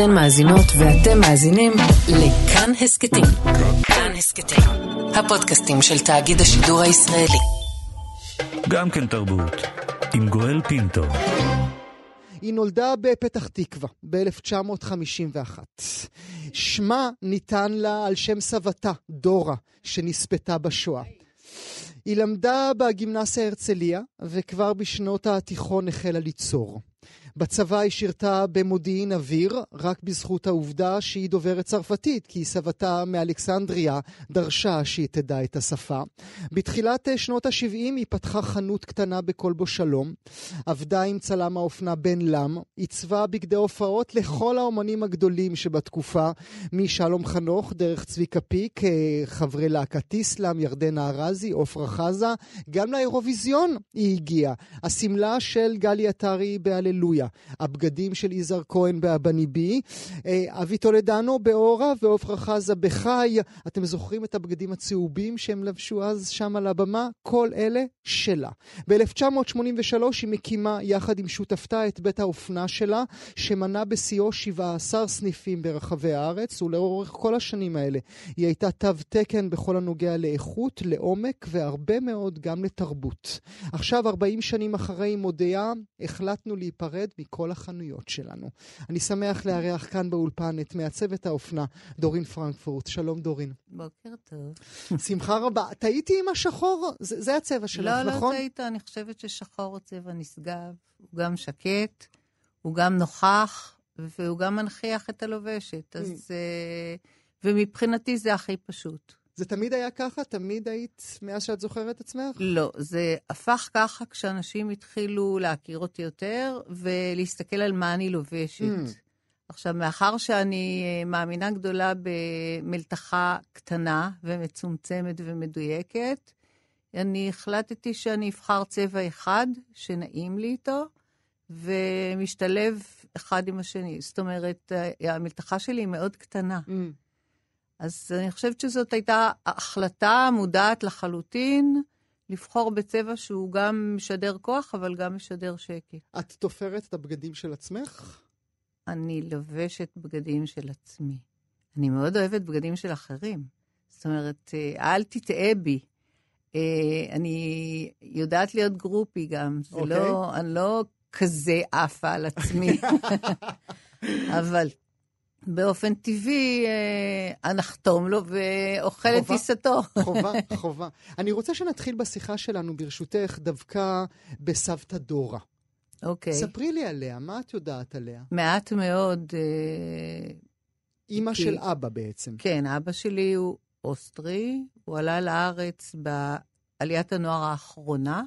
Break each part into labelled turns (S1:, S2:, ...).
S1: אתן מאזינות ואתם מאזינים לכאן הסכתים. כאן הסכתים, הפודקאסטים של תאגיד השידור הישראלי.
S2: גם כן תרבות, עם גואל פינטו.
S3: היא נולדה בפתח תקווה ב-1951. שמה ניתן לה על שם סבתה, דורה, שנספתה בשואה. היא למדה בגימנסיה הרצליה, וכבר בשנות התיכון החלה ליצור. בצבא היא שירתה במודיעין אוויר, רק בזכות העובדה שהיא דוברת צרפתית, כי סבתה מאלכסנדריה דרשה שהיא תדע את השפה. בתחילת שנות ה-70 היא פתחה חנות קטנה בכלבו שלום, עבדה עם צלם האופנה בן לם, עיצבה בגדי הופעות לכל האומנים הגדולים שבתקופה, משלום חנוך, דרך צביקה פיק, אה, חברי להקת איסלאם, ירדנה ארזי, עפרה חזה, גם לאירוויזיון היא הגיעה. השמלה של גלי עטרי בהללויה. הבגדים של יזהר כהן באבני בי, אה, אבי טולדנו באורה ועופרה חזה בחי. אתם זוכרים את הבגדים הצהובים שהם לבשו אז שם על הבמה? כל אלה שלה. ב-1983 היא מקימה יחד עם שותפתה את בית האופנה שלה, שמנה בשיאו 17 סניפים ברחבי הארץ, ולאורך כל השנים האלה היא הייתה תו תקן בכל הנוגע לאיכות, לעומק והרבה מאוד גם לתרבות. עכשיו, 40 שנים אחרי, מודיעה, החלטנו להיפרד מכל החנויות שלנו. אני שמח לארח כאן באולפן את מעצבת האופנה, דורין פרנקפורט. שלום דורין.
S4: בוקר טוב.
S3: שמחה רבה. טעיתי עם השחור? זה, זה הצבע שלך,
S4: לא,
S3: נכון?
S4: לא טעית, אני חושבת ששחור הוא צבע נשגב, הוא גם שקט, הוא גם נוכח, והוא גם מנכיח את הלובשת. אז... אה, ומבחינתי זה הכי פשוט.
S3: זה תמיד היה ככה? תמיד היית מאז שאת זוכרת עצמך?
S4: לא, זה הפך ככה כשאנשים התחילו להכיר אותי יותר ולהסתכל על מה אני לובשת.
S3: Mm.
S4: עכשיו, מאחר שאני אה, מאמינה גדולה במלתחה קטנה ומצומצמת ומדויקת, אני החלטתי שאני אבחר צבע אחד שנעים לי איתו, ומשתלב אחד עם השני. זאת אומרת, המלתחה שלי היא מאוד קטנה.
S3: Mm.
S4: אז אני חושבת שזאת הייתה החלטה מודעת לחלוטין לבחור בצבע שהוא גם משדר כוח, אבל גם משדר שקט.
S3: את תופרת את הבגדים של עצמך?
S4: אני לובשת בגדים של עצמי. אני מאוד אוהבת בגדים של אחרים. זאת אומרת, אה, אל תטעה בי. אה, אני יודעת להיות גרופי גם. זה
S3: אוקיי.
S4: לא, אני לא כזה עפה על עצמי. אבל באופן טבעי, אה, הנחתום לו ואוכל את. טיסתו.
S3: חובה, חובה. אני רוצה שנתחיל בשיחה שלנו, ברשותך, דווקא בסבתא דורה.
S4: אוקיי.
S3: ספרי לי עליה, מה את יודעת עליה?
S4: מעט מאוד, אה,
S3: אימא
S4: כי-
S3: של אבא בעצם.
S4: כן, אבא שלי הוא אוסטרי, הוא עלה לארץ בעליית הנוער האחרונה,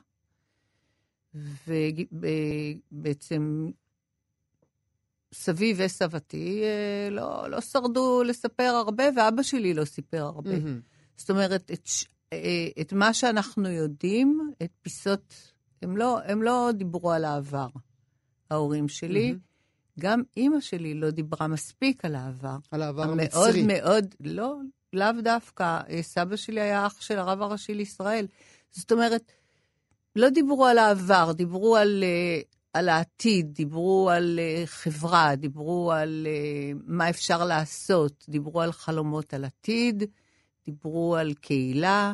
S4: ובעצם סבי וסבתי אה, לא, לא שרדו לספר הרבה, ואבא שלי לא סיפר הרבה.
S3: מהמם.
S4: זאת אומרת, את, אה, את מה שאנחנו יודעים, את פיסות, הם לא, הם לא דיברו על העבר, ההורים שלי.
S3: מהמם.
S4: גם אימא שלי לא דיברה מספיק על העבר.
S3: על העבר
S4: מאוד
S3: המצרי.
S4: מאוד, לא, לאו דווקא. אה, סבא שלי היה אח של הרב הראשי לישראל. זאת אומרת, לא דיברו על העבר, דיברו על, על העתיד, דיברו על אה, חברה, דיברו על אה, מה אפשר לעשות, דיברו על חלומות על עתיד, דיברו על קהילה.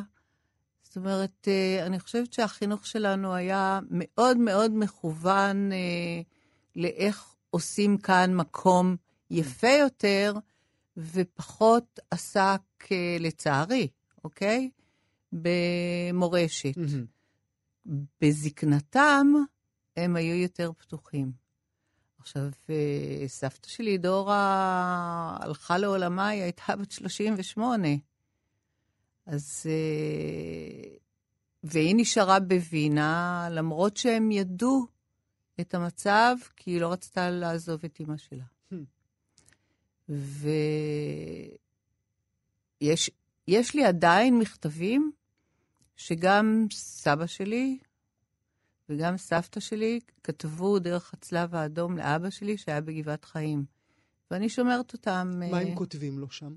S4: זאת אומרת, אה, אני חושבת שהחינוך שלנו היה מאוד מאוד מכוון לאיך עושים כאן מקום יפה יותר, ופחות עסק, לצערי, אוקיי? במורשת.
S3: מהמם.
S4: בזקנתם הם היו יותר פתוחים. עכשיו, אה, סבתא שלי, דורה, הלכה לעולמה, היא הייתה בת 38. אז... אה, והיא נשארה בווינה, למרות שהם ידעו את המצב, כי היא לא רצתה לעזוב את אימא שלה. ויש יש לי עדיין מכתבים שגם סבא שלי וגם סבתא שלי כתבו דרך הצלב האדום לאבא שלי שהיה בגבעת חיים. ואני שומרת אותם.
S3: מה
S4: אה,
S3: הם כותבים לו שם?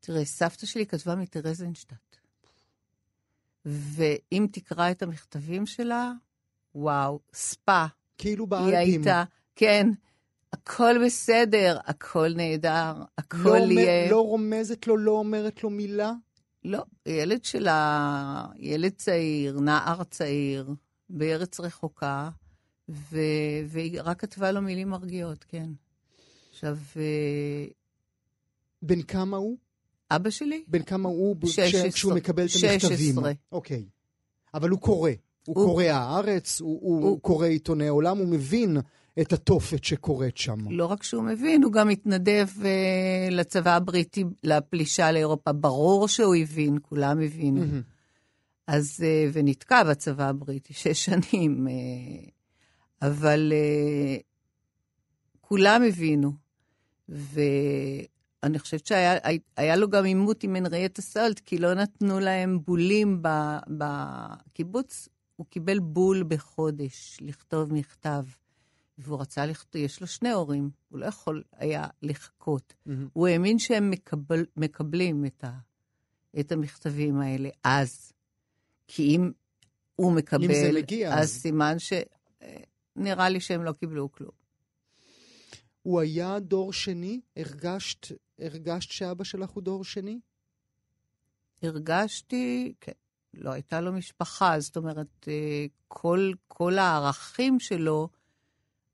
S4: תראה, סבתא שלי כתבה מטרזנשטט. ואם תקרא את המכתבים שלה, וואו, ספה.
S3: כאילו
S4: היא
S3: באלבים.
S4: הייתה, כן, הכל בסדר, הכל נהדר, הכל
S3: לא,
S4: יהיה...
S3: לא רומזת לו, לא אומרת לו מילה?
S4: לא, ילד שלה, ילד צעיר, נער צעיר, בארץ רחוקה, ו... והיא רק כתבה לו מילים מרגיעות, כן. עכשיו, אה,
S3: בן כמה הוא?
S4: אבא שלי?
S3: בן כמה הוא ב-
S4: 16.
S3: כש- כשהוא מקבל את
S4: 16.
S3: המכתבים? אוקיי. אבל הוא קורא. הוא
S4: הוא-
S3: קורא הארץ, הוא, הוא,
S4: הוא-
S3: קורא עיתוני עולם, הוא מבין את התופת שקורית שם.
S4: לא רק שהוא מבין, הוא גם התנדב אה, לצבא הבריטי, לפלישה לאירופה. ברור שהוא הבין, כולם הבינו.
S3: מהמם.
S4: אז, אה, ונתקע בצבא הבריטי שש שנים, אה, אבל אה, כולם הבינו. ואני חושבת שהיה היה לו גם עימות עם הנרייטה סולט, כי לא נתנו להם בולים בקיבוץ. הוא קיבל בול בחודש לכתוב מכתב. והוא רצה לכתוב, יש לו שני הורים, הוא לא יכול היה לחכות.
S3: מהמם.
S4: הוא האמין שהם מקבל, מקבלים את, ה, את המכתבים האלה אז. כי אם הוא מקבל,
S3: אם זה מגיע,
S4: אז סימן ש... אה, לי שהם לא קיבלו כלום.
S3: הוא היה דור שני? הרגשת, הרגשת שאבא שלך הוא דור שני?
S4: הרגשתי, כן, לא הייתה לו משפחה, זאת אומרת, אה, כל, כל הערכים שלו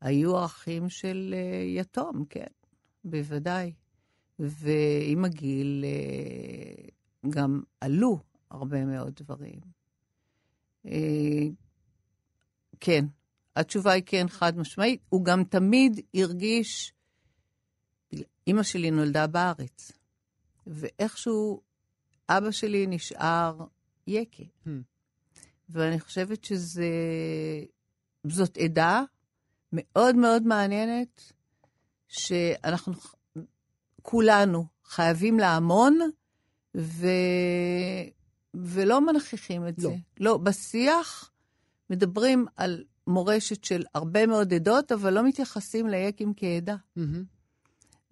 S4: היו ערכים של אה, יתום, כן, בוודאי. ועם הגיל אה, גם עלו הרבה מאוד דברים. אה, כן, התשובה היא כן, חד משמעית. הוא גם תמיד הרגיש, אימא שלי נולדה בארץ, ואיכשהו אבא שלי נשאר יקה.
S3: Hmm.
S4: ואני חושבת שזה... זאת עדה מאוד מאוד מעניינת, שאנחנו כולנו חייבים לה המון, ו... ולא מנכיחים את
S3: לא.
S4: זה. לא, בשיח מדברים על מורשת של הרבה מאוד עדות, אבל לא מתייחסים ליקים כעדה.
S3: מהמם.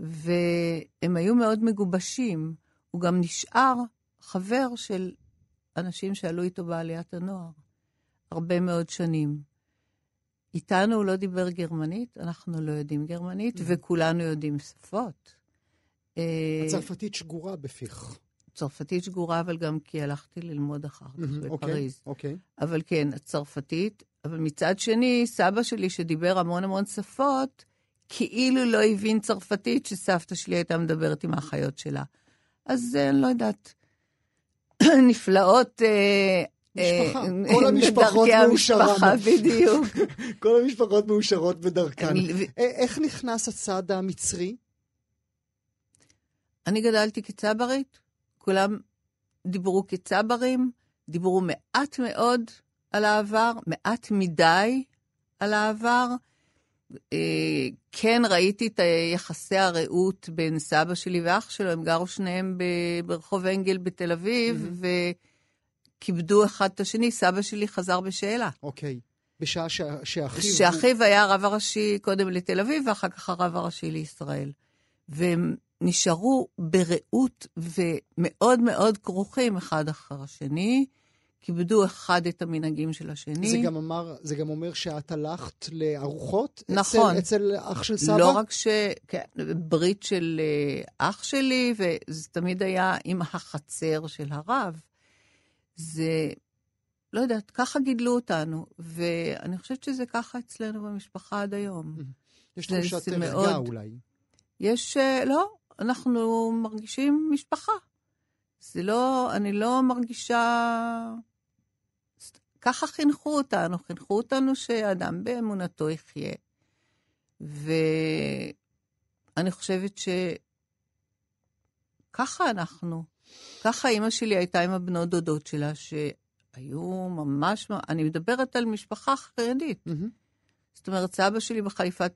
S4: והם היו מאוד מגובשים. הוא גם נשאר חבר של אנשים שעלו איתו בעליית הנוער הרבה מאוד שנים. איתנו הוא לא דיבר גרמנית, אנחנו לא יודעים גרמנית, וכולנו יודעים שפות. אה,
S3: הצרפתית שגורה בפיך.
S4: צרפתית שגורה, אבל גם כי הלכתי ללמוד אחר כך
S3: מהמם, אוקיי,
S4: בפריז.
S3: אוקיי.
S4: אבל כן, הצרפתית. אבל מצד שני, סבא שלי, שדיבר המון המון שפות, כאילו לא הבין צרפתית שסבתא שלי הייתה מדברת עם האחיות שלה. אז אה, אני לא יודעת. נפלאות... אה,
S3: משפחה.
S4: אה,
S3: כל המשפחות
S4: בדרכי
S3: מאושרן.
S4: המשפחה, בדיוק.
S3: כל המשפחות מאושרות בדרכן.
S4: אני- ו-
S3: א- איך נכנס הצד המצרי?
S4: אני גדלתי כצברית, כולם דיברו כצברים, דיברו מעט מאוד על העבר, מעט מדי על העבר. אה, כן ראיתי את יחסי הרעות בין סבא שלי ואח שלו, הם גרו שניהם ברחוב אנגל בתל אביב, וכיבדו אחד את השני. סבא שלי חזר בשאלה.
S3: אוקיי. בשעה שה- שאחיו...
S4: שאחיו היה הרב הראשי קודם לתל אביב, ואחר כך הרב הראשי לישראל. והם נשארו ברעות ומאוד מאוד כרוכים אחד אחר השני, כיבדו אחד את המנהגים של השני.
S3: זה גם אמר, זה גם אומר שאת הלכת לארוחות?
S4: נכון.
S3: אצל, אצל אח של סבא?
S4: לא רק ש... כן, ברית של אה, אח שלי, וזה תמיד היה עם החצר של הרב. זה, לא יודעת, ככה גידלו אותנו, ואני חושבת שזה ככה אצלנו במשפחה עד היום.
S3: יש
S4: זה-
S3: תחושת ערגה אולי.
S4: יש, אה, לא, אנחנו מרגישים משפחה. זה לא, אני לא מרגישה... ככה חינכו אותנו, חינכו אותנו שאדם באמונתו יחיה. ואני חושבת שככה אנחנו. ככה אימא שלי הייתה עם הבנות דודות שלה, שהיו ממש... אני מדברת על משפחה חרדית.
S3: מהמם.
S4: זאת אומרת, סבא שלי בחליפת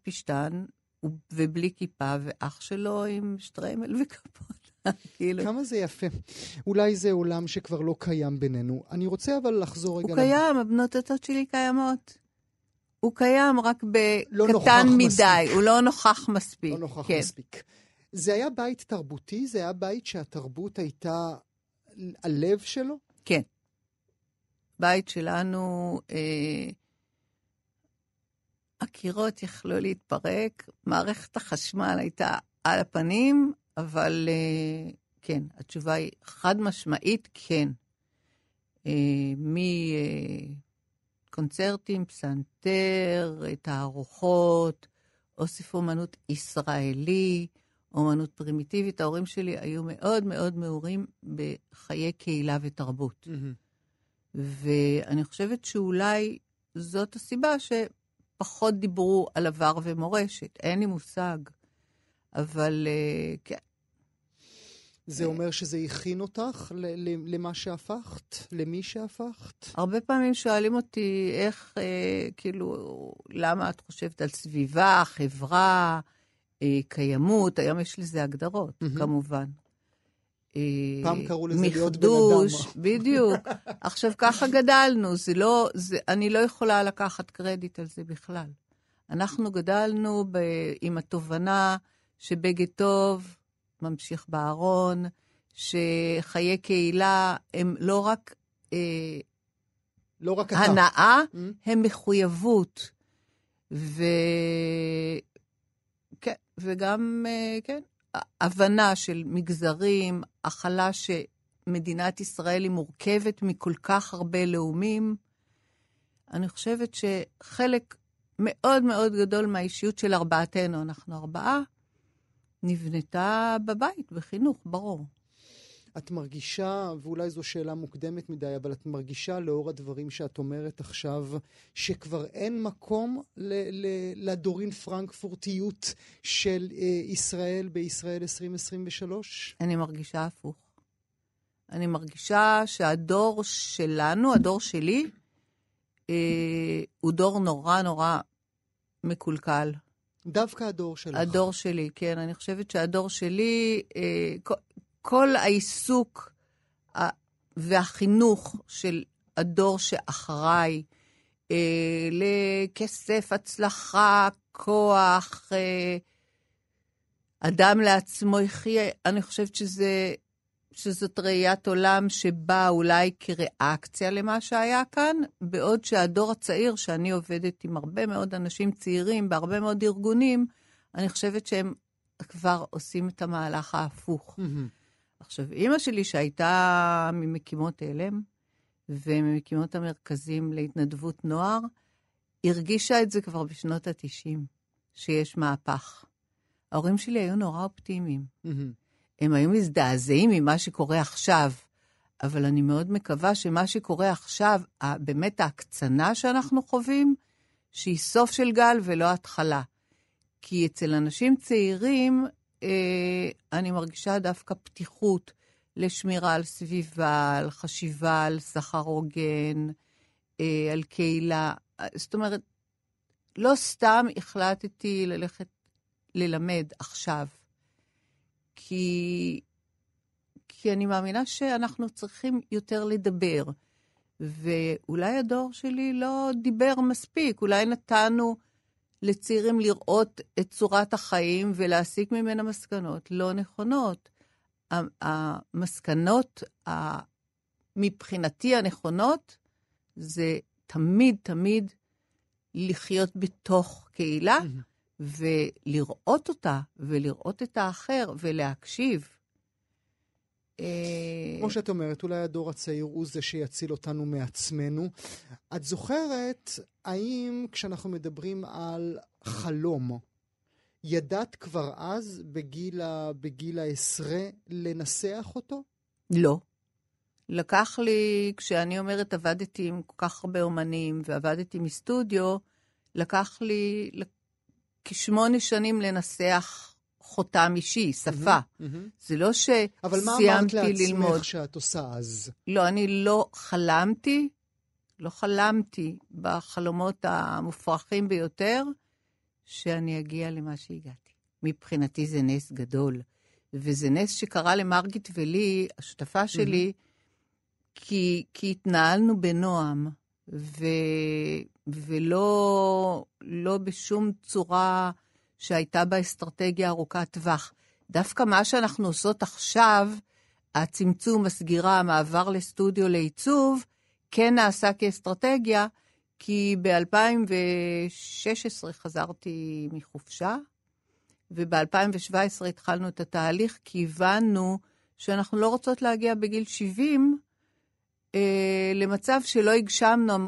S4: הוא- ובלי כיפה, ואח שלו עם שטריימל וכפות. כאילו,
S3: כמה זה יפה. אולי זה עולם שכבר לא קיים בינינו. אני רוצה אבל לחזור רגע...
S4: הוא קיים, הבנות דתות שלי קיימות. הוא קיים רק
S3: לא
S4: בקטן מדי,
S3: מספיק.
S4: הוא לא נוכח מספיק.
S3: לא נוכח
S4: כן.
S3: מספיק. זה היה בית תרבותי? זה היה בית שהתרבות הייתה הלב שלו?
S4: כן. בית שלנו, אה, הקירות יכלו להתפרק, מערכת החשמל הייתה על הפנים, אבל אה, כן, התשובה היא חד משמעית כן. אה, מקונצרטים, פסנתר, תערוכות, אוסף אומנות ישראלי, אומנות פרימיטיבית. ההורים שלי היו מאוד מאוד מעורים בחיי קהילה ותרבות. ואני חושבת שאולי זאת הסיבה שפחות דיברו על עבר ומורשת. אין לי מושג. אבל uh, כן.
S3: זה אומר שזה הכין אותך למה שהפכת? למי שהפכת?
S4: הרבה פעמים שואלים אותי איך, אה, כאילו, למה את חושבת על סביבה, חברה, אה, קיימות, היום יש לזה הגדרות, mm-hmm. כמובן.
S3: אה, פעם קראו לזה מחדוש, להיות בן אדם. מחדוש,
S4: בדיוק. עכשיו, ככה גדלנו, זה לא, זה, אני לא יכולה לקחת קרדיט על זה בכלל. אנחנו גדלנו ב, עם התובנה שבגד טוב ממשיך בארון, שחיי קהילה הם לא רק, אה,
S3: לא רק
S4: הנאה, mm-hmm. הם מחויבות. ו... וגם, אה, כן, הבנה של מגזרים, הכלה שמדינת ישראל היא מורכבת מכל כך הרבה לאומים. אני חושבת שחלק מאוד מאוד גדול מהאישיות של ארבעתנו, אנחנו ארבעה, נבנתה בבית, בחינוך, ברור.
S3: את מרגישה, ואולי זו שאלה מוקדמת מדי, אבל את מרגישה לאור הדברים שאת אומרת עכשיו, שכבר אין מקום ל- ל- לדורין פרנקפורטיות של אה, ישראל בישראל 2023?
S4: אני מרגישה הפוך. אני מרגישה שהדור שלנו, הדור שלי, אה, הוא דור נורא נורא מקולקל.
S3: דווקא הדור שלך.
S4: הדור שלי, כן. אני חושבת שהדור שלי, אה, כל, העיסוק והחינוך של הדור שאחריי, אה, לכסף, הצלחה, כוח, אה, אדם לעצמו יחיה, אני חושבת שזה, שזאת ראיית עולם שבאה אולי כריאקציה למה שהיה כאן, בעוד שהדור הצעיר, שאני עובדת עם הרבה מאוד אנשים צעירים בהרבה מאוד ארגונים, אני חושבת שהם כבר עושים את המהלך ההפוך. Mm-hmm. עכשיו, אימא שלי, שהייתה ממקימות הלם וממקימות המרכזים להתנדבות נוער, הרגישה את זה כבר בשנות ה-90, שיש מהפך. ההורים שלי היו נורא אופטימיים. Mm-hmm. הם היו מזדעזעים ממה שקורה עכשיו, אבל אני מאוד מקווה שמה שקורה עכשיו, באמת ההקצנה שאנחנו חווים, שהיא סוף של גל ולא התחלה. כי אצל אנשים צעירים, אני מרגישה דווקא פתיחות לשמירה על סביבה, על חשיבה על שכר הוגן, אה, על קהילה. זאת אומרת, לא סתם החלטתי ללכת ללמד עכשיו. כי, כי אני מאמינה שאנחנו צריכים יותר לדבר. ואולי הדור שלי לא דיבר מספיק, אולי נתנו לצעירים לראות את צורת החיים ולהסיק ממנה מסקנות לא נכונות. המסקנות מבחינתי הנכונות זה תמיד תמיד לחיות בתוך קהילה. ולראות אותה, ולראות את האחר, ולהקשיב.
S3: אה, כמו שאת אומרת, אולי הדור הצעיר הוא זה שיציל אותנו מעצמנו. את זוכרת, האם כשאנחנו מדברים על חלום, ידעת כבר אז, בגיל, ה, בגיל העשרה, לנסח אותו?
S4: לא. לקח לי, כשאני אומרת עבדתי עם כל כך הרבה אומנים ועבדתי מסטודיו, לקח לי כשמונה שנים לנסח חותם אישי, שפה. Mm-hmm, mm-hmm. זה לא שסיימתי ללמוד.
S3: אבל מה אמרת לעצמך שאת עושה אז?
S4: לא, אני לא חלמתי, לא חלמתי בחלומות המופרכים ביותר שאני אגיע למה שהגעתי. מבחינתי זה נס גדול. וזה נס שקרה למרגית ולי, השותפה שלי, mm-hmm. כי, כי התנהלנו בנועם. ו... ולא לא בשום צורה שהייתה בה אסטרטגיה ארוכת טווח. דווקא מה שאנחנו עושות עכשיו, הצמצום, הסגירה, המעבר לסטודיו לעיצוב, כן נעשה כאסטרטגיה, כי ב-2016 חזרתי מחופשה, וב-2017 התחלנו את התהליך, כי הבנו שאנחנו לא רוצות להגיע בגיל 70 אה, למצב שלא הגשמנו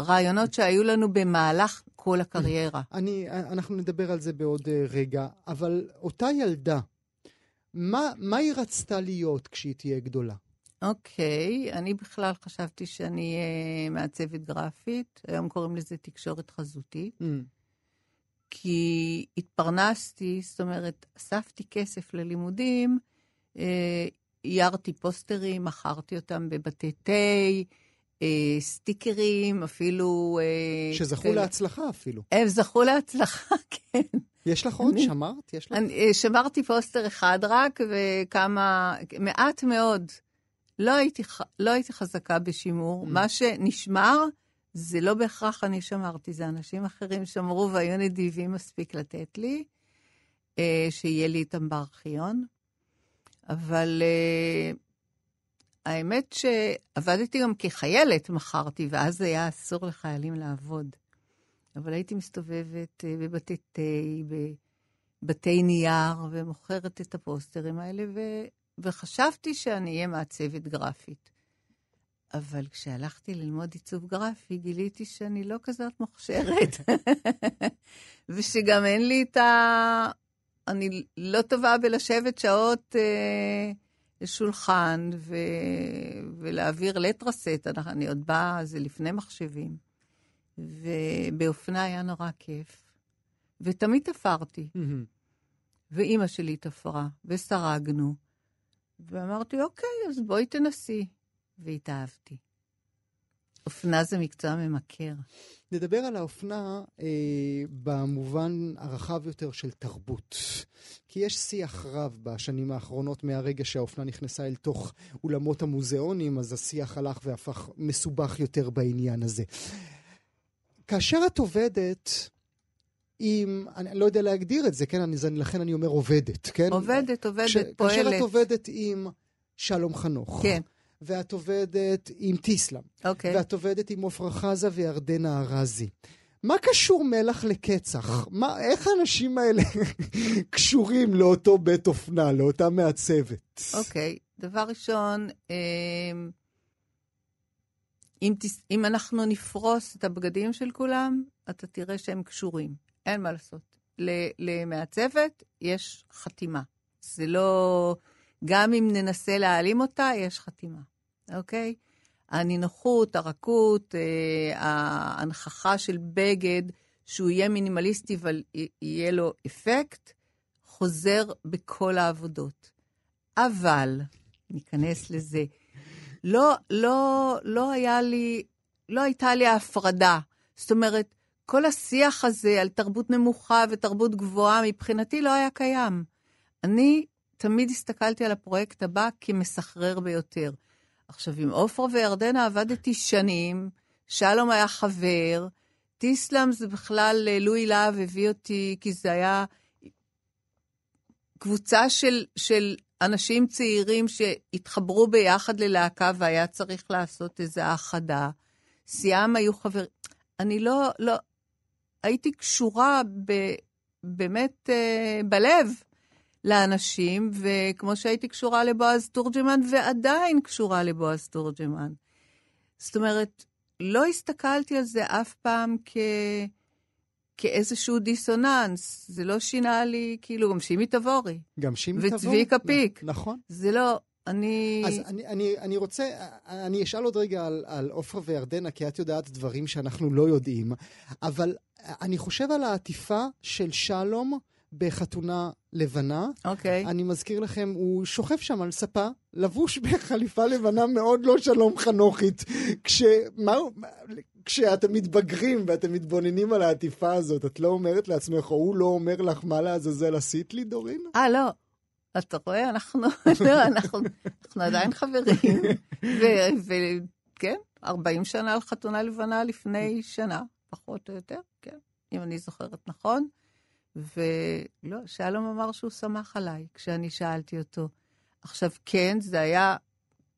S4: רעיונות שהיו לנו במהלך כל הקריירה.
S3: אני, אנחנו נדבר על זה בעוד אה, רגע, אבל אותה ילדה, מה, מה היא רצתה להיות כשהיא תהיה גדולה?
S4: אוקיי, okay, אני בכלל חשבתי שאני אהיה מעצבת גרפית, היום קוראים לזה תקשורת חזותית. Mm. כי התפרנסתי, זאת אומרת, אספתי כסף ללימודים, אה, איירתי פוסטרים, מכרתי אותם בבתי תה, סטיקרים, אפילו...
S3: אה, שזכו כאלה. להצלחה אפילו.
S4: הם זכו להצלחה, כן.
S3: יש לך עוד? אני, שמרת? יש לך?
S4: אני, אה, שמרתי פוסטר אחד רק, וכמה... מעט מאוד. לא הייתי, לא הייתי חזקה בשימור. Mm. מה שנשמר, זה לא בהכרח אני שמרתי, זה אנשים אחרים שמרו והיו נדיבים מספיק לתת לי, אה, שיהיה לי איתם בארכיון. אבל אה, האמת שעבדתי גם כחיילת, מכרתי, ואז היה אסור לחיילים לעבוד. אבל הייתי מסתובבת אה, בבתי תה, בבתי נייר, ומוכרת את הפוסטרים האלה, ו... וחשבתי שאני אהיה מעצבת גרפית. אבל כשהלכתי ללמוד עיצוב גרפי, גיליתי שאני לא כזאת מוכשרת. ושגם אין לי את ה... אני לא טובה בלשבת שעות אה, לשולחן ו... ולהעביר לטרסט. אני עוד באה, זה לפני מחשבים. ובאופנה היה נורא כיף. ותמיד תפרתי. ואימא שלי תפרה, וסרגנו. ואמרתי, אוקיי, אז בואי תנסי. והתאהבתי. אופנה זה מקצוע ממכר.
S3: נדבר על האופנה אה, במובן הרחב יותר של תרבות. כי יש שיח רב בשנים האחרונות מהרגע שהאופנה נכנסה אל תוך אולמות המוזיאונים, אז השיח הלך והפך מסובך יותר בעניין הזה. כאשר את עובדת עם, אני לא יודע להגדיר את זה, כן? אני, לכן אני אומר עובדת, כן?
S4: עובדת, עובדת, כש, פועלת.
S3: כאשר את עובדת עם שלום חנוך.
S4: כן.
S3: ואת עובדת עם טיסלאם.
S4: אוקיי.
S3: ואת עובדת עם עפרה חזה וירדנה ארזי. מה קשור מלח לקצח? מה, איך האנשים האלה קשורים לאותו בית אופנה, לאותה מעצבת?
S4: אוקיי, okay. דבר ראשון, אמ, אם, תס... אם אנחנו נפרוס את הבגדים של כולם, אתה תראה שהם קשורים. אין מה לעשות. למעצבת יש חתימה. זה לא... גם אם ננסה להעלים אותה, יש חתימה. אוקיי? הנינוחות, הרכות, אה, ההנכחה של בגד, שהוא יהיה מינימליסטי אבל יהיה לו אפקט, חוזר בכל העבודות. אבל, ניכנס לזה, לא, לא, לא היה לי, לא הייתה לי ההפרדה. זאת אומרת, כל השיח הזה על תרבות נמוכה ותרבות גבוהה, מבחינתי לא היה קיים. אני תמיד הסתכלתי על הפרויקט הבא כמסחרר ביותר. עכשיו, עם עופרה וירדנה עבדתי שנים, שלום היה חבר, טיסלאם זה בכלל, אה, לואי להב הביא אותי, כי זה היה קבוצה של, של אנשים צעירים שהתחברו ביחד ללהקה והיה צריך לעשות איזו האחדה. סיאם היו חברים. אני לא, לא, הייתי קשורה ב, באמת uh, בלב לאנשים, וכמו שהייתי קשורה לבועז תורג'מן, ועדיין קשורה לבועז תורג'מן. זאת אומרת, לא הסתכלתי על זה אף פעם כ... כאיזשהו דיסוננס. זה לא שינה לי, כאילו, גם שימי תבורי.
S3: גם שימי תבורי.
S4: וצביקה פיק.
S3: נכון.
S4: זה לא, אני...
S3: אז אני, אני, אני רוצה, אני אשאל עוד רגע על, על עופרה וירדנה, כי את יודעת דברים שאנחנו לא יודעים, אבל אני חושב על העטיפה של שלום בחתונה לבנה.
S4: אוקיי. Okay.
S3: אני מזכיר לכם, הוא שוכב שם על ספה, לבוש בחליפה לבנה מאוד לא שלום חנוכית. כשמה, כשאתם מתבגרים ואתם מתבוננים על העטיפה הזאת, את לא אומרת לעצמך, או הוא לא אומר לך, מה לעזאזל עשית לי, דורין?
S4: אה, לא. אתה רואה, אנחנו, לא, אנחנו, אנחנו עדיין חברים. וכן, 40 שנה על חתונה לבנה לפני שנה, פחות או יותר, כן, אם אני זוכרת נכון. ולא, שלום אמר שהוא שמח עליי כשאני שאלתי אותו. עכשיו, כן, זה היה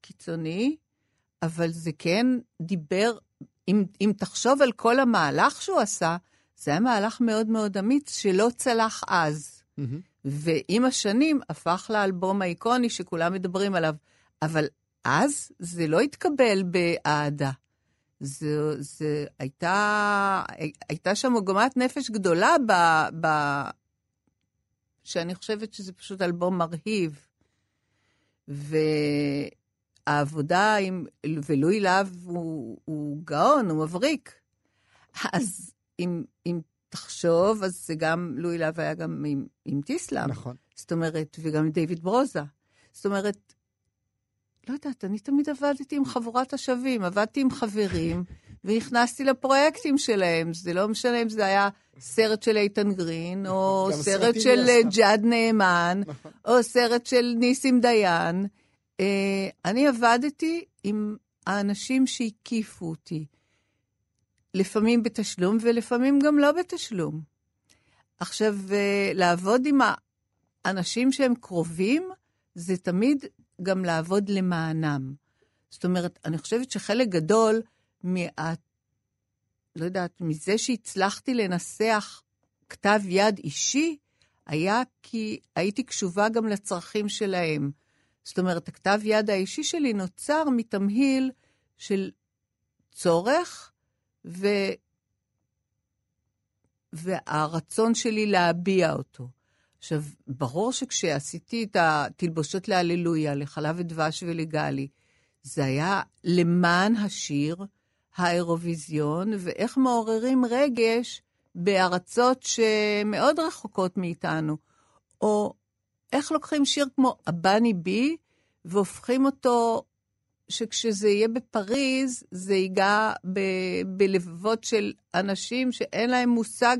S4: קיצוני, אבל זה כן דיבר אם, אם תחשוב על כל המהלך שהוא עשה, זה היה מהלך מאוד מאוד אמיץ שלא צלח אז.
S3: מהמם.
S4: ועם השנים הפך לאלבום האיקוני שכולם מדברים עליו. אבל אז זה לא התקבל באהדה. זה, זה הייתה, הייתה שם עוגמת נפש גדולה ב, ב... שאני חושבת שזה פשוט אלבום מרהיב. והעבודה עם, ולואי להב הוא, הוא גאון, הוא מבריק. אז אם, אם תחשוב, אז זה גם, לואי להב היה גם עם, עם טיסלאם.
S3: נכון.
S4: זאת אומרת, וגם עם דיוויד ברוזה. זאת אומרת, לא יודעת, אני תמיד עבדתי עם חבורת השווים, עבדתי עם חברים, ונכנסתי לפרויקטים שלהם. זה לא משנה אם זה היה סרט של איתן גרין, או
S3: גם
S4: סרט של. ג'אד נאמן,
S3: נכון.
S4: או סרט של ניסים דיין. אה, אני עבדתי עם האנשים שהקיפו אותי, לפעמים בתשלום ולפעמים גם לא בתשלום. עכשיו, אה, לעבוד עם האנשים שהם קרובים, זה תמיד גם לעבוד למענם. זאת אומרת, אני חושבת שחלק גדול מה... לא יודעת, מזה שהצלחתי לנסח כתב יד אישי, היה כי הייתי קשובה גם לצרכים שלהם. זאת אומרת, הכתב יד האישי שלי נוצר מתמהיל של צורך ו... והרצון שלי להביע אותו. עכשיו, ברור שכשעשיתי את התלבושות להללויה, לחלב ודבש ולגלי, זה היה למען השיר, האירוויזיון, ואיך מעוררים רגש בארצות שמאוד רחוקות מאיתנו. או איך לוקחים שיר כמו הבני בי והופכים אותו, שכשזה יהיה בפריז, זה ייגע ב- בלבבות של אנשים שאין להם מושג,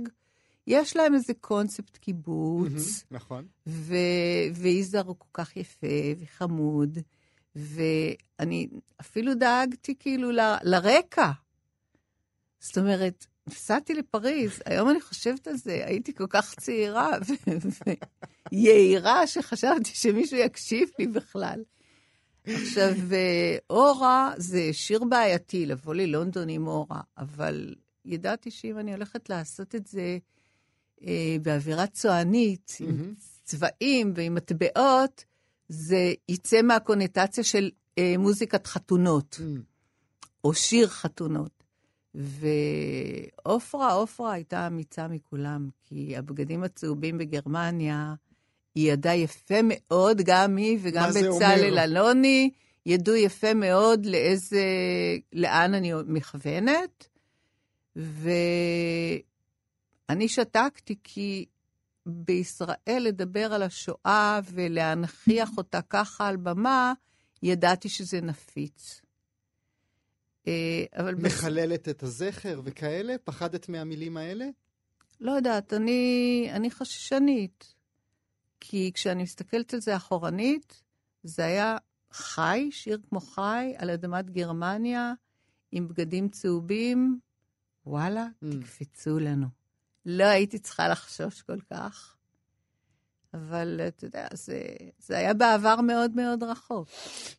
S4: יש להם איזה קונספט קיבוץ.
S3: נכון.
S4: ו... ויזהר הוא כל כך יפה וחמוד, ואני אפילו דאגתי כאילו ל... לרקע. זאת אומרת, נסעתי לפריז, היום אני חושבת על זה, הייתי כל כך צעירה ויהירה שחשבתי שמישהו יקשיב לי בכלל. עכשיו, אה, אורה זה שיר בעייתי, לבוא ללונדון עם אורה, אבל ידעתי שאם אני הולכת לעשות את זה באווירה צוענית, עם
S3: מהמם.
S4: צבעים ועם מטבעות, זה יצא מהקונוטציה של אה, מוזיקת חתונות,
S3: מהמם.
S4: או שיר חתונות. ועופרה, עופרה הייתה אמיצה מכולם, כי הבגדים הצהובים בגרמניה, היא ידעה יפה מאוד, גם היא וגם בצלאל? אלוני, ידעו יפה מאוד לאיזה, לאן אני מכוונת. ואני שתקתי כי בישראל לדבר על השואה ולהנכיח אותה ככה על במה, ידעתי שזה נפיץ. אה, אבל... בס-
S3: מחללת את הזכר וכאלה? פחדת מהמילים האלה?
S4: לא יודעת, אני, אני חששנית. כי כשאני מסתכלת על זה אחורנית, זה היה חי, שיר כמו חי, על אדמת גרמניה, עם בגדים צהובים. וואלה,
S3: Mm.
S4: תקפצו לנו. לא הייתי צריכה לחשוש כל כך. אבל אתה יודע, זה, זה היה בעבר מאוד מאוד רחוק.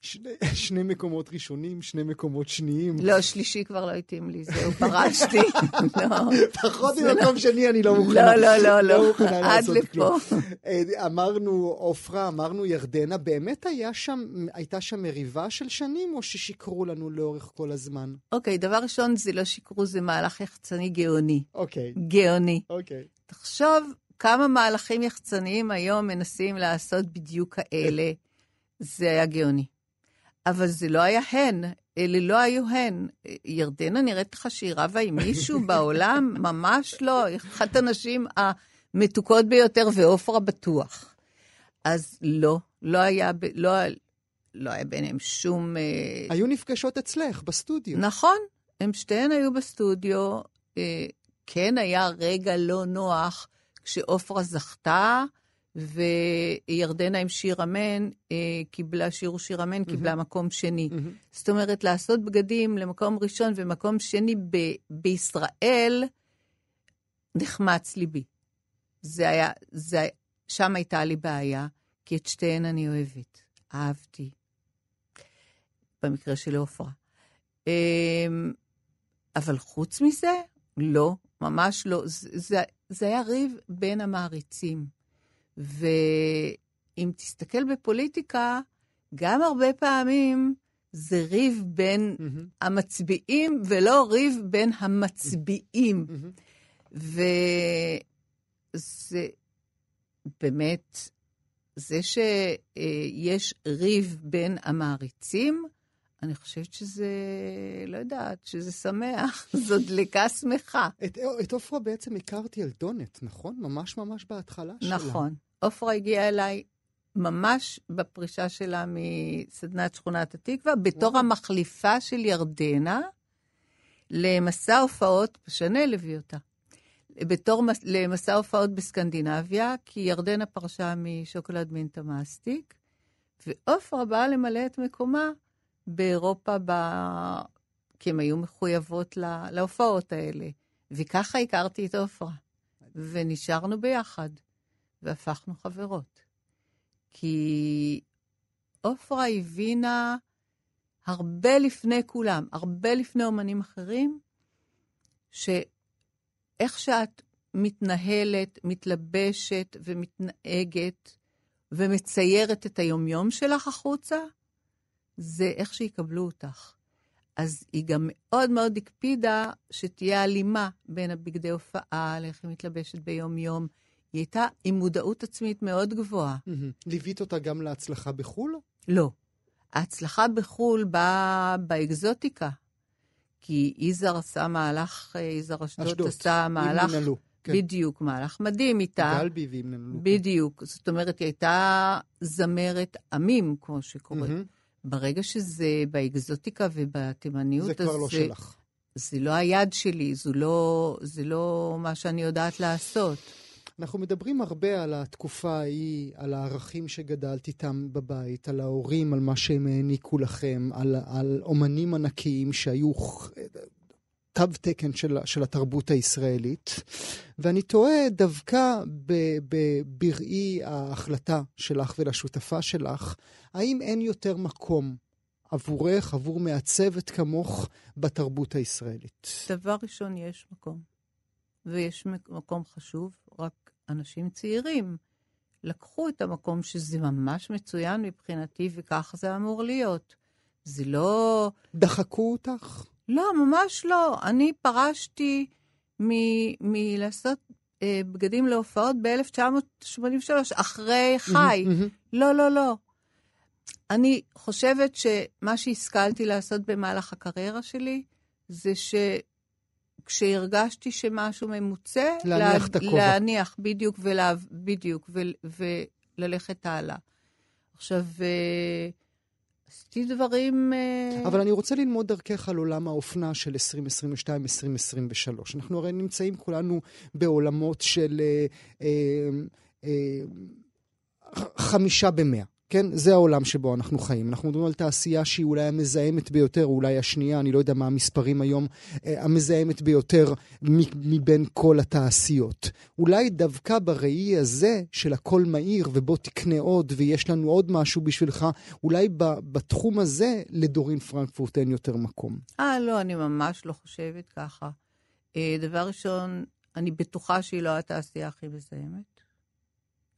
S3: שני, שני מקומות ראשונים, שני מקומות שניים.
S4: לא, שלישי כבר לא התאים לי, זהו, פרשתי. לא.
S3: פחות ממקום שני אני לא מוכנה.
S4: לא, לא, לא, לא.
S3: מוכנה
S4: עד לפה.
S3: אה, אמרנו עופרה, אמרנו ירדנה, באמת היה שם, הייתה שם מריבה של שנים, או ששיקרו לנו לאורך כל הזמן?
S4: אוקיי, דבר ראשון, זה לא שיקרו, זה מהלך יחצני גאוני.
S3: אוקיי,
S4: גאוני.
S3: אוקיי.
S4: תחשוב כמה מהלכים יחצניים היום מנסים לעשות בדיוק כאלה. זה היה גאוני. אבל זה לא היה הן, אלה לא היו הן. ירדנה נראית לך שהיא רבה עם מישהו בעולם? ממש לא. היא אחת הנשים המתוקות ביותר, ועופרה בטוח. אז לא, לא היה, לא, לא היה ביניהם שום... אה,
S3: היו נפגשות אצלך, בסטודיו.
S4: נכון, הם שתיהן היו בסטודיו. אה, כן היה רגע לא נוח כשעופרה זכתה, וירדנה עם שיר אמן, אה, קיבלה, שיר ושיר אמן, קיבלה מקום שני.
S3: מהמם.
S4: זאת אומרת, לעשות בגדים למקום ראשון ומקום שני ב- בישראל, נחמץ ליבי. זה היה, זה, שם הייתה לי בעיה, כי את שתיהן אני אוהבת. אהבתי. במקרה של עופרה. אמ, אבל חוץ מזה, לא, ממש לא. זה, זה, זה היה ריב בין המעריצים. ואם תסתכל בפוליטיקה, גם הרבה פעמים זה ריב בין
S3: מהמם,
S4: המצביעים ולא ריב בין המצביעים.
S3: מהמם.
S4: וזה באמת, זה שיש ריב בין המעריצים, אני חושבת שזה, לא יודעת, שזה שמח, זו דלקה שמחה.
S3: את, את עופרה בעצם הכרתי על דונט, נכון? ממש ממש בהתחלה שלה.
S4: נכון. עופרה הגיעה אליי ממש בפרישה שלה מסדנת שכונת התקווה, בתור. המחליפה של ירדנה למסע הופעות, שנל הביא אותה. בתור מס- למסע הופעות בסקנדינביה, כי ירדנה פרשה משוקולד מינטה מסטיק, ועופרה באה למלא את מקומה באירופה, ב... כי הן היו מחויבות לה... להופעות האלה. וככה הכרתי את עופרה, ונשארנו ביחד, והפכנו חברות. כי עופרה הבינה הרבה לפני כולם, הרבה לפני אומנים אחרים, שאיך שאת מתנהלת, מתלבשת ומתנהגת ומציירת את היומיום שלך החוצה, זה איך שיקבלו אותך. אז היא גם מאוד מאוד הקפידה שתהיה הלימה בין הבגדי הופעה לאיך היא מתלבשת ביום-יום. היא הייתה עם מודעות עצמית מאוד גבוהה.
S3: ליווית אותה גם להצלחה בחו"ל?
S4: לא. ההצלחה בחו"ל באה באקזוטיקה. כי יזהר עשה מהלך, אה, יזהר אשדוד
S3: אשדוד.
S4: עשה מהלך,
S3: ננעלו. כן.
S4: בדיוק, מהלך מדהים איתה.
S3: גלבי ועם ננעלו.
S4: בדיוק. זאת אומרת, היא הייתה זמרת עמים, כמו שקוראים.
S3: מהמם.
S4: ברגע שזה באקזוטיקה ובתימניות,
S3: זה
S4: אז
S3: כבר לא
S4: זה,
S3: שלך.
S4: זה לא היד שלי, זו לא, זה לא מה שאני יודעת לעשות.
S3: אנחנו מדברים הרבה על התקופה ההיא, על הערכים שגדלת איתם בבית, על ההורים, על מה שהם העניקו לכם, על, על אומנים ענקיים שהיו תו תקן של, של התרבות הישראלית. ואני תוהה דווקא בראי ההחלטה שלך ולשותפה שלך, האם אין יותר מקום עבורך, עבור מעצבת כמוך, בתרבות הישראלית?
S4: דבר ראשון, יש מקום. ויש מק- מקום חשוב, רק אנשים צעירים לקחו את המקום שזה ממש מצוין מבחינתי, וכך זה אמור להיות. זה לא...
S3: דחקו אותך?
S4: לא, ממש לא. אני פרשתי מ- מלעשות אה, בגדים להופעות ב-1983, אחרי חי.
S3: מהמם.
S4: לא, לא, לא. אני חושבת שמה שהשכלתי לעשות במהלך הקריירה שלי, זה שכשהרגשתי שמשהו ממוצה,
S3: להניח
S4: לה-
S3: את הכובע.
S4: להניח, בדיוק, ולה, בדיוק, ו, וללכת הלאה. עכשיו, אה, עשיתי דברים... אה,
S3: אבל אני רוצה ללמוד דרכך על עולם האופנה של 2022-2023. אנחנו הרי נמצאים כולנו בעולמות של אה, אה, אה, חמישה במאה. כן? זה העולם שבו אנחנו חיים. אנחנו מדברים על תעשייה שהיא אולי המזהמת ביותר, או אולי השנייה, אני לא יודע מה המספרים היום, אה, המזהמת ביותר מבין כל התעשיות. אולי דווקא בראי הזה של הכל מהיר, ובוא תקנה עוד, ויש לנו עוד משהו בשבילך, אולי בתחום הזה לדורין פרנקפורט אין יותר מקום.
S4: אה, לא, אני ממש לא חושבת ככה. אה, דבר ראשון, אני בטוחה שהיא לא התעשייה הכי מזהמת,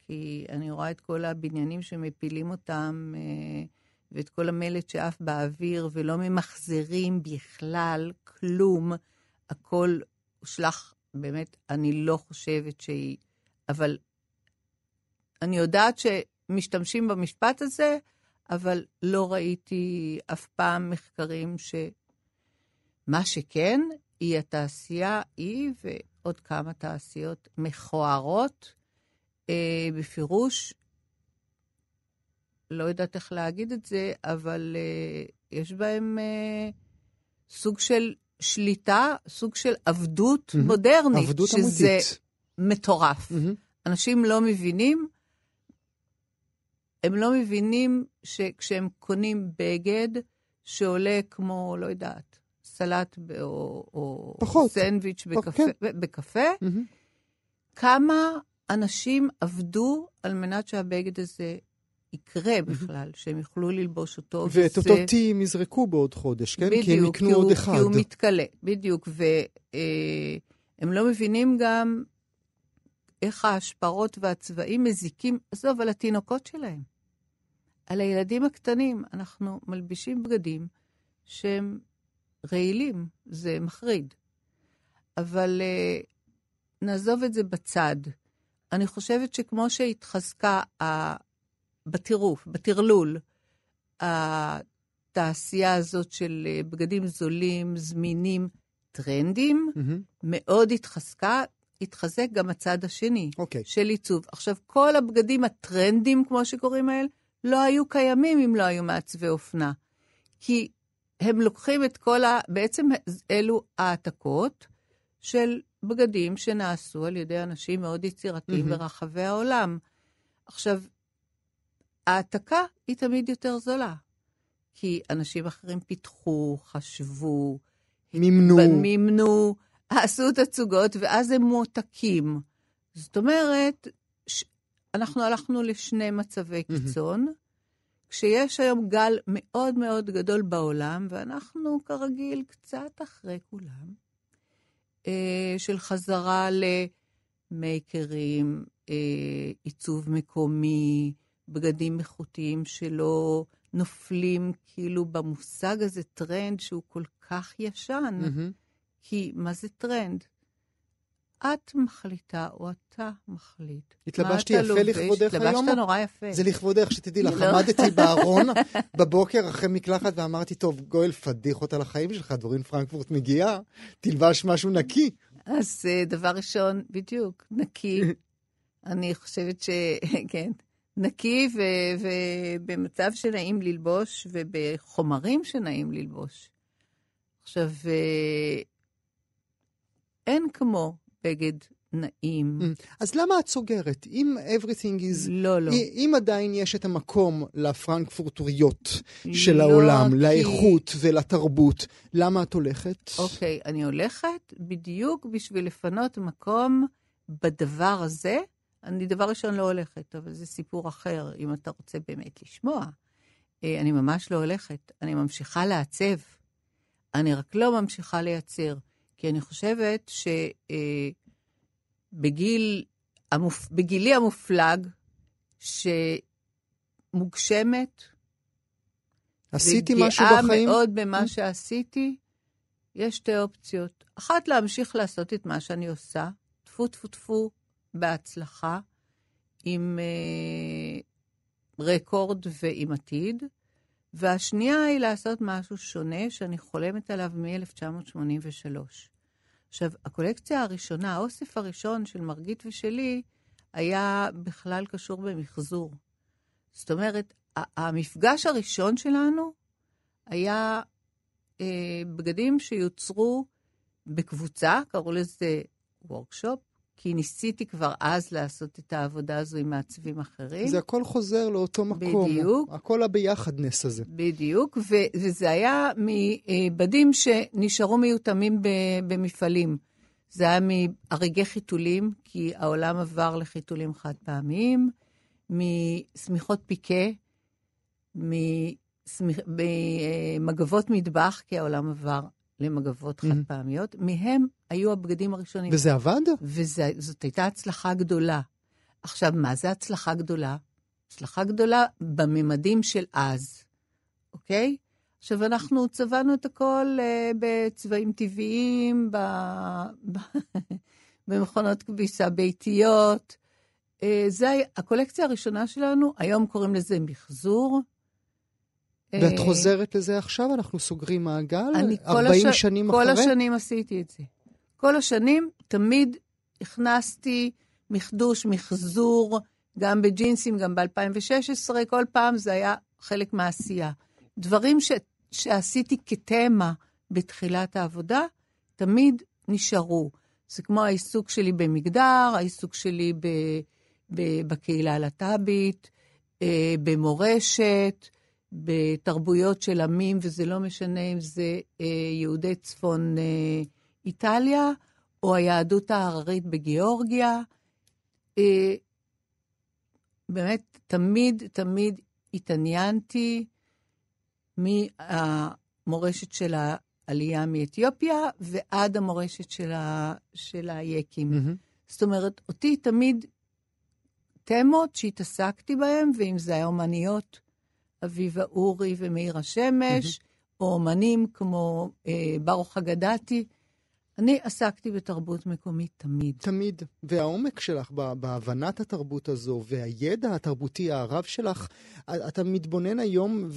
S4: כי אני רואה את כל הבניינים שמפילים אותם, אה, ואת כל המלט שעף באוויר, ולא ממחזרים בכלל כלום. הכל הושלך, באמת, אני לא חושבת שהיא... אבל אני יודעת שמשתמשים במשפט הזה, אבל לא ראיתי אף פעם מחקרים ש... מה שכן, היא התעשייה, היא ועוד כמה תעשיות מכוערות, בפירוש, לא יודעת איך להגיד את זה, אבל אה, יש בהם אה, סוג של שליטה, סוג של עבדות
S3: מהמם.
S4: מודרנית,
S3: עבדות
S4: שזה
S3: אמיתית.
S4: מטורף.
S3: מהמם.
S4: אנשים לא מבינים, הם לא מבינים שכשהם קונים בגד שעולה כמו, לא יודעת, סלט ב- או, או
S3: פחות.
S4: סנדוויץ'
S3: פחות,
S4: בקפה,
S3: כן.
S4: בקפה,
S3: מהמם.
S4: כמה אנשים עבדו על מנת שהבגד הזה יקרה בכלל, שהם יוכלו ללבוש אותו.
S3: ואת
S4: וזה-
S3: אותו טי הם יזרקו בעוד חודש, כן?
S4: בדיוק,
S3: כי הם יקנו
S4: הוא-
S3: עוד אחד.
S4: כי הוא מתכלה, בדיוק, והם לא מבינים גם איך ההשפרות והצבעים מזיקים, עזוב, על התינוקות שלהם. על הילדים הקטנים, אנחנו מלבישים בגדים שהם רעילים, זה מחריד. אבל uh, נעזוב את זה בצד. אני חושבת שכמו שהתחזקה ה... בטירוף, בטרלול, התעשייה הזאת של אה, בגדים זולים, זמינים, טרנדים,
S3: מהמם.
S4: מאוד התחזקה, התחזק גם הצד השני
S3: אוקיי.
S4: של עיצוב. עכשיו, כל הבגדים הטרנדים, כמו שקוראים להם, לא היו קיימים אם לא היו מעצבי אופנה. כי הם לוקחים את כל ה... בעצם אלו העתקות של בגדים שנעשו על ידי אנשים מאוד יצירתיים
S3: מהמם.
S4: ברחבי העולם. עכשיו, העתקה היא תמיד יותר זולה, כי אנשים אחרים פיתחו, חשבו,
S3: מימנו.
S4: מימנו, עשו תצוגות, ואז הם מועתקים. זאת אומרת, ש... אנחנו הלכנו לשני מצבי. קיצון, כשיש היום גל מאוד מאוד גדול בעולם, ואנחנו כרגיל קצת אחרי כולם, של חזרה ל makers, אה, עיצוב מקומי, בגדים איכותיים שלא נופלים כאילו במושג הזה טרנד שהוא כל כך ישן.
S3: מהמם.
S4: כי מה זה טרנד? את מחליטה או אתה מחליט.
S3: התלבשתי יפה
S4: לובש?
S3: לכבודך היום?
S4: התלבשת נורא יפה.
S3: זה לכבודך, שתדעי לך,
S4: לא.
S3: עמדתי בארון בבוקר אחרי מקלחת ואמרתי, טוב, גואל, פדיח אותה לחיים שלך, דורין פרנקפורט מגיעה, תלבש משהו נקי.
S4: אז אה, דבר ראשון, בדיוק, נקי. אני חושבת ש... כן. נקי ו- ובמצב שנעים ללבוש ובחומרים שנעים ללבוש. עכשיו, אה, אין כמו בגד נעים.
S3: אז למה את סוגרת? אם everything is...
S4: לא, לא.
S3: אם- עדיין יש את המקום לפרנקפורטוריות של
S4: לא,
S3: העולם,
S4: כי-
S3: לאיכות ולתרבות, למה את הולכת?
S4: אוקיי, אני הולכת בדיוק בשביל לפנות מקום בדבר הזה. אני דבר ראשון לא הולכת, אבל זה סיפור אחר, אם אתה רוצה באמת לשמוע. אה, אני ממש לא הולכת, אני ממשיכה לעצב. אני רק לא ממשיכה לייצר, כי אני חושבת שבגיל, המופ... בגילי המופלג, שמוגשמת,
S3: עשיתי משהו
S4: וגאה
S3: בחיים?
S4: מאוד במה שעשיתי, יש שתי אופציות. אחת, להמשיך לעשות את מה שאני עושה, טפו טפו טפו, בהצלחה, עם אה, רקורד ועם עתיד. והשנייה היא לעשות משהו שונה שאני חולמת עליו מ-1983. עכשיו, הקולקציה הראשונה, האוסף הראשון של מרגית ושלי, היה בכלל קשור במחזור. זאת אומרת, המפגש הראשון שלנו היה אה, בגדים שיוצרו בקבוצה, קראו לזה וורקשופ, כי ניסיתי כבר אז לעשות את העבודה הזו עם מעצבים אחרים.
S3: זה הכל חוזר לאותו מקום.
S4: בדיוק.
S3: הכל הביחדנס הזה.
S4: בדיוק, ו- וזה היה מבדים שנשארו מיותמים במפעלים. זה היה מאריגי חיתולים, כי העולם עבר לחיתולים חד פעמיים, משמיכות פיקה, ממגבות מטבח, כי העולם עבר למגבות. חד פעמיות. מהם היו הבגדים הראשונים.
S3: וזה עבד?
S4: וזאת הייתה הצלחה גדולה. עכשיו, מה זה הצלחה גדולה? הצלחה גדולה בממדים של אז, אוקיי? עכשיו, אנחנו צבענו את הכל uh, בצבעים טבעיים, ב... ב... במכונות כביסה ביתיות. Uh, זה הקולקציה הראשונה שלנו, היום קוראים לזה מחזור.
S3: ואת
S4: אה,
S3: חוזרת לזה עכשיו? אנחנו סוגרים מעגל?
S4: אני כל
S3: 40
S4: הש...
S3: שנים
S4: כל
S3: אחרי?
S4: השנים עשיתי את זה. כל השנים תמיד הכנסתי מחדוש, מחזור, גם בג'ינסים, גם ב-2016, כל פעם זה היה חלק מהעשייה. דברים ש... שעשיתי כתמה בתחילת העבודה, תמיד נשארו. זה כמו העיסוק שלי במגדר, העיסוק שלי ב... ב... בקהילה הלהט"בית, אה, במורשת, בתרבויות של עמים, וזה לא משנה אם זה אה, יהודי צפון אה, איטליה, או היהדות ההררית בגיאורגיה. אה, באמת תמיד, תמיד התעניינתי מהמורשת של העלייה מאתיופיה ועד המורשת של, ה, של היקים.
S3: מהמם.
S4: זאת אומרת, אותי תמיד תמות שהתעסקתי בהן, ואם זה היה אומניות, אביבה אורי ומאיר השמש, או אומנים כמו אה, ברוך אגדתי, אני עסקתי בתרבות מקומית תמיד.
S3: תמיד. והעומק שלך בהבנת התרבות הזו, והידע התרבותי הרב שלך, אתה מתבונן היום,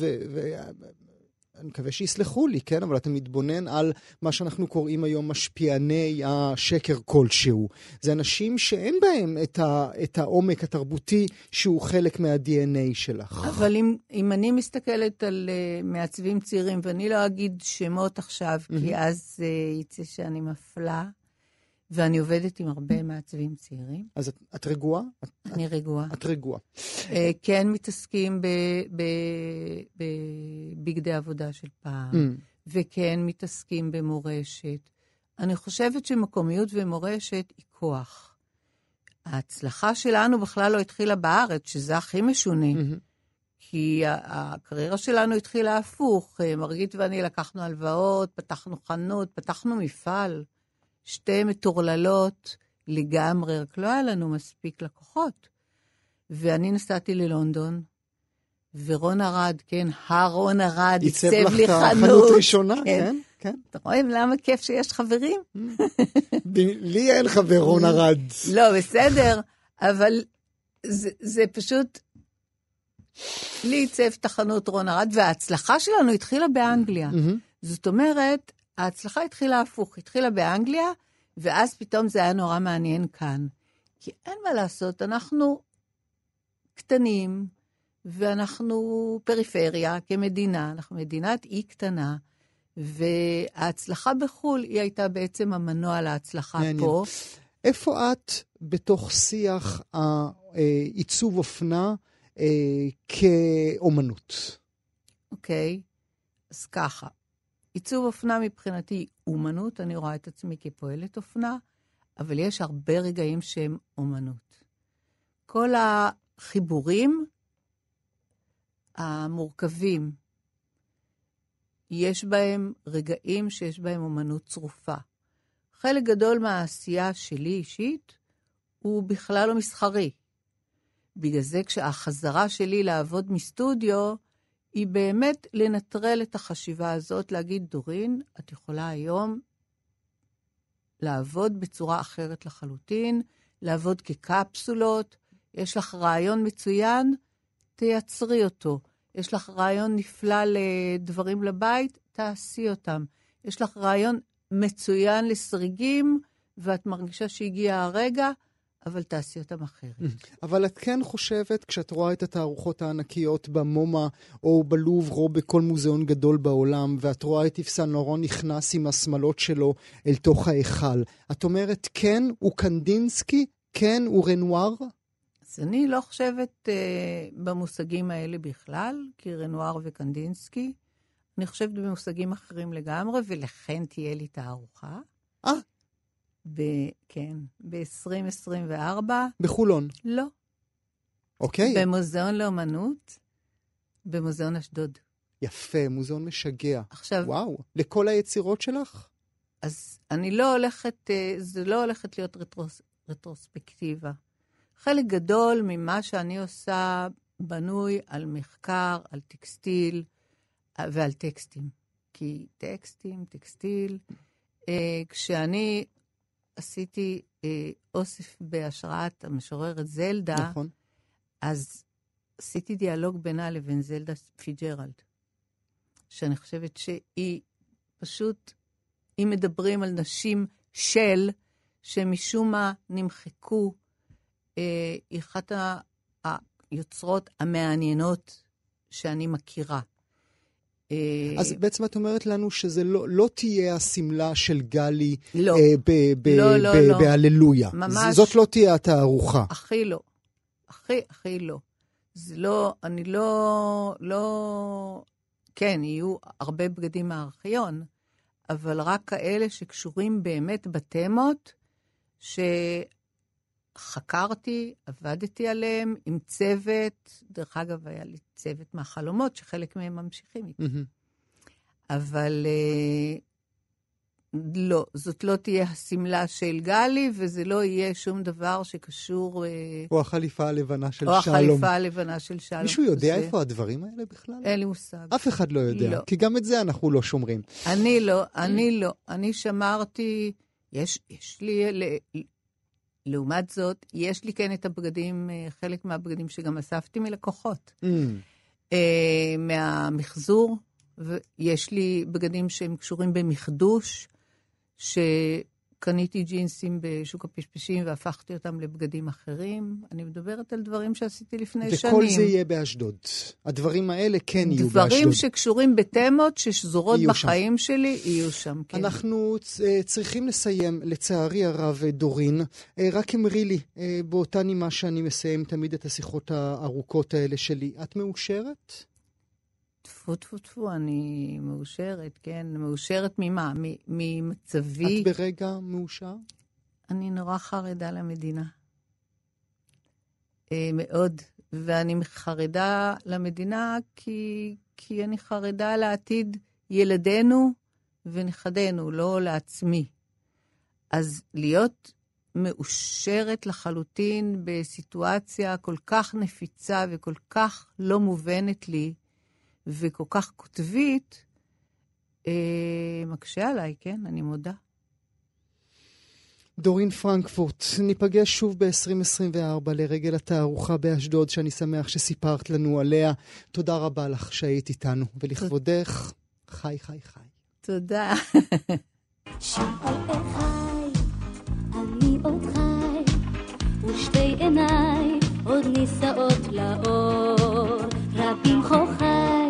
S3: ואני מקווה שיסלחו לי, כן? אבל אתה מתבונן על מה שאנחנו קוראים היום משפיעני השקר כלשהו. זה אנשים שאין בהם את, ה- את העומק התרבותי שהוא חלק מה-DNA שלך.
S4: אבל אם, אם אני מסתכלת על uh, מעצבים צעירים, ואני לא אגיד שמות עכשיו, כי אז uh, יצא שאני מפלה, ואני עובדת עם הרבה מעצבים צעירים,
S3: אז את, את רגועה? את,
S4: אני רגועה.
S3: את רגועה.
S4: Uh, כן מתעסקים בבגדי עבודה של פעם,
S3: Mm.
S4: וכן מתעסקים במורשת. אני חושבת שמקומיות ומורשת היא כוח. ההצלחה שלנו בכלל לא התחילה בארץ, שזה הכי משונה.
S3: מהמם.
S4: כי הקריירה שלנו התחילה הפוך. אה, מרגית ואני לקחנו הלוואות, פתחנו חנות, פתחנו מפעל. שתי מטורללות לגמרי, רק לא היה לנו מספיק לקוחות. ואני נסעתי ללונדון, ורון ארד, כן, הרון ארד,
S3: עיצב
S4: עיצב
S3: לך
S4: לי
S3: את החנות
S4: חנות.
S3: ראשונה,
S4: כן.
S3: כן, כן.
S4: אתה רואה למה כיף שיש חברים?
S3: ב- לי אין חבר רון ארד.
S4: לא, בסדר, אבל זה, זה פשוט... לי עיצב תחנות רון ארד, וההצלחה שלנו התחילה באנגליה.
S3: מהמם.
S4: זאת אומרת, ההצלחה התחילה הפוך, התחילה באנגליה, ואז פתאום זה היה נורא מעניין כאן. כי אין מה לעשות, אנחנו קטנים, ואנחנו פריפריה כמדינה, אנחנו מדינת אי קטנה, וההצלחה בחו"ל היא הייתה בעצם המנוע להצלחה
S3: מעניין.
S4: פה.
S3: איפה את בתוך שיח העיצוב אופנה אה, כאומנות?
S4: אוקיי, אז ככה, עיצוב אופנה מבחינתי אומנות, אני רואה את עצמי כפועלת אופנה, אבל יש הרבה רגעים שהם אומנות. כל החיבורים המורכבים, יש בהם רגעים שיש בהם אומנות צרופה. חלק גדול מהעשייה שלי אישית הוא בכלל לא מסחרי. בגלל זה כשהחזרה שלי לעבוד מסטודיו, היא באמת לנטרל את החשיבה הזאת, להגיד, דורין, את יכולה היום לעבוד בצורה אחרת לחלוטין, לעבוד כקפסולות, יש לך רעיון מצוין, תייצרי אותו. יש לך רעיון נפלא לדברים לבית, תעשי אותם. יש לך רעיון מצוין לסריגים, ואת מרגישה שהגיע הרגע, אבל תעשי אותם אחרת.
S3: אבל את כן חושבת, כשאת רואה את התערוכות הענקיות במומה, או בלובר, או בכל מוזיאון גדול בעולם, ואת רואה את איפסן לורון נכנס עם השמלות שלו אל תוך ההיכל, את אומרת, כן, הוא קנדינסקי? כן, הוא רנואר?
S4: אז אני לא חושבת אה, במושגים האלה בכלל, כי רנואר וקנדינסקי. אני חושבת במושגים אחרים לגמרי, ולכן תהיה לי תערוכה.
S3: אה.
S4: ב- כן, ב-2024.
S3: בחולון,
S4: לא.
S3: אוקיי?
S4: במוזיאון לאומנות, במוזיאון אשדוד.
S3: יפה, מוזיאון משגע.
S4: עכשיו,
S3: וואו, לכל היצירות שלך?
S4: אז אני לא הולכת, אה, זה לא הולכת להיות רטרוס, רטרוספקטיבה. חלק גדול ממה שאני עושה בנוי על מחקר, על טקסטיל אה, ועל טקסטים. כי טקסטים, טקסטיל, אה, כשאני עשיתי אה, אוסף בהשראת המשוררת זלדה,
S3: נכון.
S4: אז עשיתי דיאלוג בינה לבין זלדה פיצג'רלד, שאני חושבת שהיא פשוט, אם מדברים על נשים של, שמשום מה נמחקו, אה, היא אחת היוצרות המעניינות שאני מכירה. אה,
S3: אז בעצם את אומרת לנו שזה לא, לא תהיה השמלה של גלי
S4: לא,
S3: אה, ב- ב-
S4: לא, לא,
S3: ב-
S4: לא.
S3: בהללויה.
S4: ממש.
S3: זאת לא תהיה התערוכה.
S4: הכי לא. הכי, הכי לא. זה לא, אני לא, לא... כן, יהיו הרבה בגדים מהארכיון, אבל רק כאלה שקשורים באמת בתמות, חקרתי, עבדתי עליהם עם צוות, דרך אגב, היה לי צוות מהחלומות, שחלק מהם ממשיכים איתי.
S3: מהמם.
S4: אבל אה, לא, זאת לא תהיה השמלה של גלי, וזה לא יהיה שום דבר שקשור... אה,
S3: או החליפה הלבנה של
S4: או
S3: שלום.
S4: החליפה הלבנה של שלום.
S3: מישהו יודע
S4: זה-
S3: איפה הדברים האלה בכלל?
S4: אין לי מושג.
S3: אף אחד לא יודע,
S4: לא.
S3: כי גם את זה אנחנו לא שומרים.
S4: אני לא, אני לא. אני שמרתי, יש, יש לי, לעומת זאת, יש לי כן את הבגדים, אה, חלק מהבגדים שגם אספתי מלקוחות.
S3: Mm,
S4: אה, מהמחזור, ויש לי בגדים שהם קשורים במחדוש, שקניתי ג'ינסים בשוק הפשפשים והפכתי אותם לבגדים אחרים. אני מדברת על דברים שעשיתי לפני שנים.
S3: וכל זה יהיה באשדוד. הדברים האלה כן יהיו באשדוד.
S4: דברים שקשורים בתמות ששזורות
S3: יהיו שם.
S4: בחיים שלי, יהיו שם, כן.
S3: אנחנו אה, צריכים לסיים, לצערי הרב, אה, דורין. אה, רק אמרי לי, באותה נימה שאני מסיים תמיד את השיחות הארוכות האלה שלי, את מאושרת?
S4: טפו טפו טפו, אני מאושרת, כן. מאושרת ממה? ממצבי.
S3: את ברגע מאושר?
S4: אני נורא חרדה למדינה. אה, מאוד. ואני חרדה למדינה כי, כי אני חרדה לעתיד ילדינו ונכדינו, לא לעצמי. אז להיות מאושרת לחלוטין בסיטואציה כל כך נפיצה וכל כך לא מובנת לי, וכל כך קוטבית, אה, מקשה עליי, כן? אני מודה.
S3: דורין פרנקפורט, ניפגש שוב ב-2024 לרגל התערוכה באשדוד, שאני שמח שסיפרת לנו עליה. תודה רבה לך שהיית איתנו, ולכבודך, חי חי חי.
S4: תודה.
S5: ושתי עיניי עוד נישאות לאור, רבים חוכי,